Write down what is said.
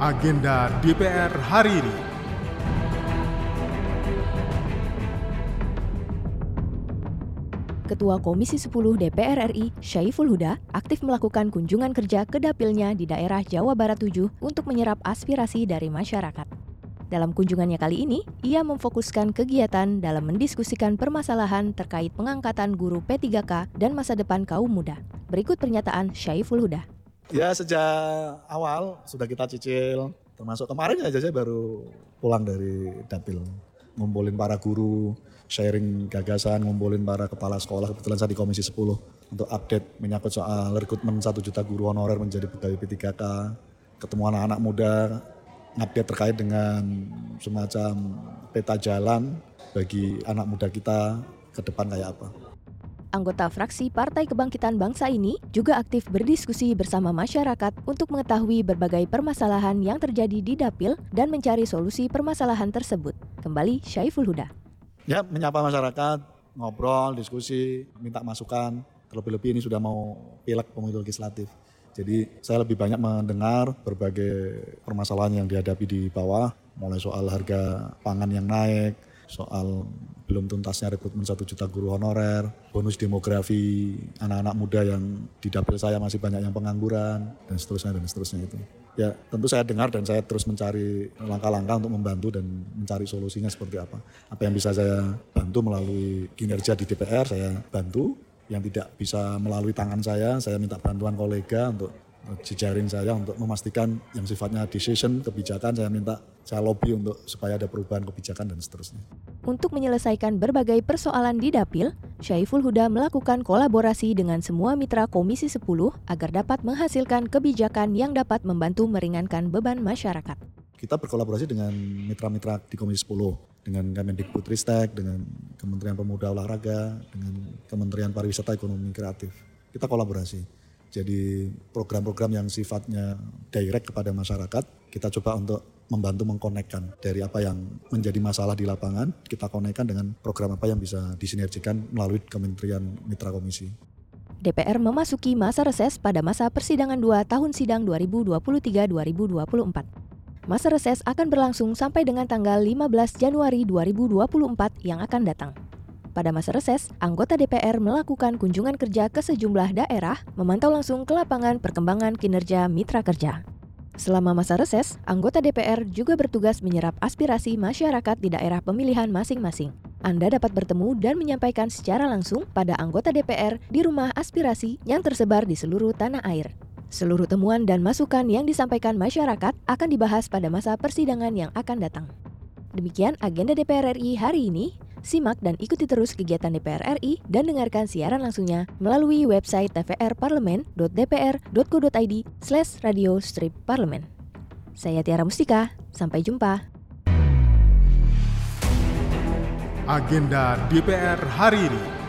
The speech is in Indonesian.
Agenda DPR hari ini. Ketua Komisi 10 DPR RI, Syaiful Huda, aktif melakukan kunjungan kerja ke dapilnya di daerah Jawa Barat 7 untuk menyerap aspirasi dari masyarakat. Dalam kunjungannya kali ini, ia memfokuskan kegiatan dalam mendiskusikan permasalahan terkait pengangkatan guru P3K dan masa depan kaum muda. Berikut pernyataan Syaiful Huda. Ya sejak awal sudah kita cicil, termasuk kemarin aja saya baru pulang dari dapil. Ngumpulin para guru, sharing gagasan, ngumpulin para kepala sekolah, kebetulan saya di Komisi 10 untuk update menyangkut soal rekrutmen 1 juta guru honorer menjadi pegawai P3K, ketemu anak-anak muda, update terkait dengan semacam peta jalan bagi anak muda kita ke depan kayak apa. Anggota fraksi Partai Kebangkitan Bangsa ini juga aktif berdiskusi bersama masyarakat untuk mengetahui berbagai permasalahan yang terjadi di dapil dan mencari solusi permasalahan tersebut. Kembali Syaiful Huda. Ya, menyapa masyarakat, ngobrol, diskusi, minta masukan. Terlebih-lebih ini sudah mau pilek pemilu legislatif. Jadi saya lebih banyak mendengar berbagai permasalahan yang dihadapi di bawah, mulai soal harga pangan yang naik, soal belum tuntasnya rekrutmen satu juta guru honorer, bonus demografi anak-anak muda yang di dapil saya masih banyak yang pengangguran, dan seterusnya dan seterusnya itu. Ya tentu saya dengar dan saya terus mencari langkah-langkah untuk membantu dan mencari solusinya seperti apa. Apa yang bisa saya bantu melalui kinerja di DPR saya bantu, yang tidak bisa melalui tangan saya, saya minta bantuan kolega untuk jejaring saya untuk memastikan yang sifatnya decision, kebijakan, saya minta saya lobby untuk supaya ada perubahan kebijakan dan seterusnya. Untuk menyelesaikan berbagai persoalan di Dapil, Syaiful Huda melakukan kolaborasi dengan semua mitra Komisi 10 agar dapat menghasilkan kebijakan yang dapat membantu meringankan beban masyarakat. Kita berkolaborasi dengan mitra-mitra di Komisi 10, dengan Kemendikbudristek, dengan Kementerian Pemuda Olahraga, dengan Kementerian Pariwisata Ekonomi Kreatif. Kita kolaborasi. Jadi program-program yang sifatnya direct kepada masyarakat, kita coba untuk membantu mengkonekkan dari apa yang menjadi masalah di lapangan, kita konekkan dengan program apa yang bisa disinergikan melalui Kementerian Mitra Komisi. DPR memasuki masa reses pada masa persidangan 2 tahun sidang 2023-2024. Masa reses akan berlangsung sampai dengan tanggal 15 Januari 2024 yang akan datang. Pada masa reses, anggota DPR melakukan kunjungan kerja ke sejumlah daerah, memantau langsung ke lapangan perkembangan kinerja mitra kerja. Selama masa reses, anggota DPR juga bertugas menyerap aspirasi masyarakat di daerah pemilihan masing-masing. Anda dapat bertemu dan menyampaikan secara langsung pada anggota DPR di rumah aspirasi yang tersebar di seluruh tanah air. Seluruh temuan dan masukan yang disampaikan masyarakat akan dibahas pada masa persidangan yang akan datang. Demikian agenda DPR RI hari ini. Simak dan ikuti terus kegiatan DPR RI dan dengarkan siaran langsungnya melalui website tvrparlemen.dpr.go.id slash radio strip parlemen. Saya Tiara Mustika, sampai jumpa. Agenda DPR hari ini.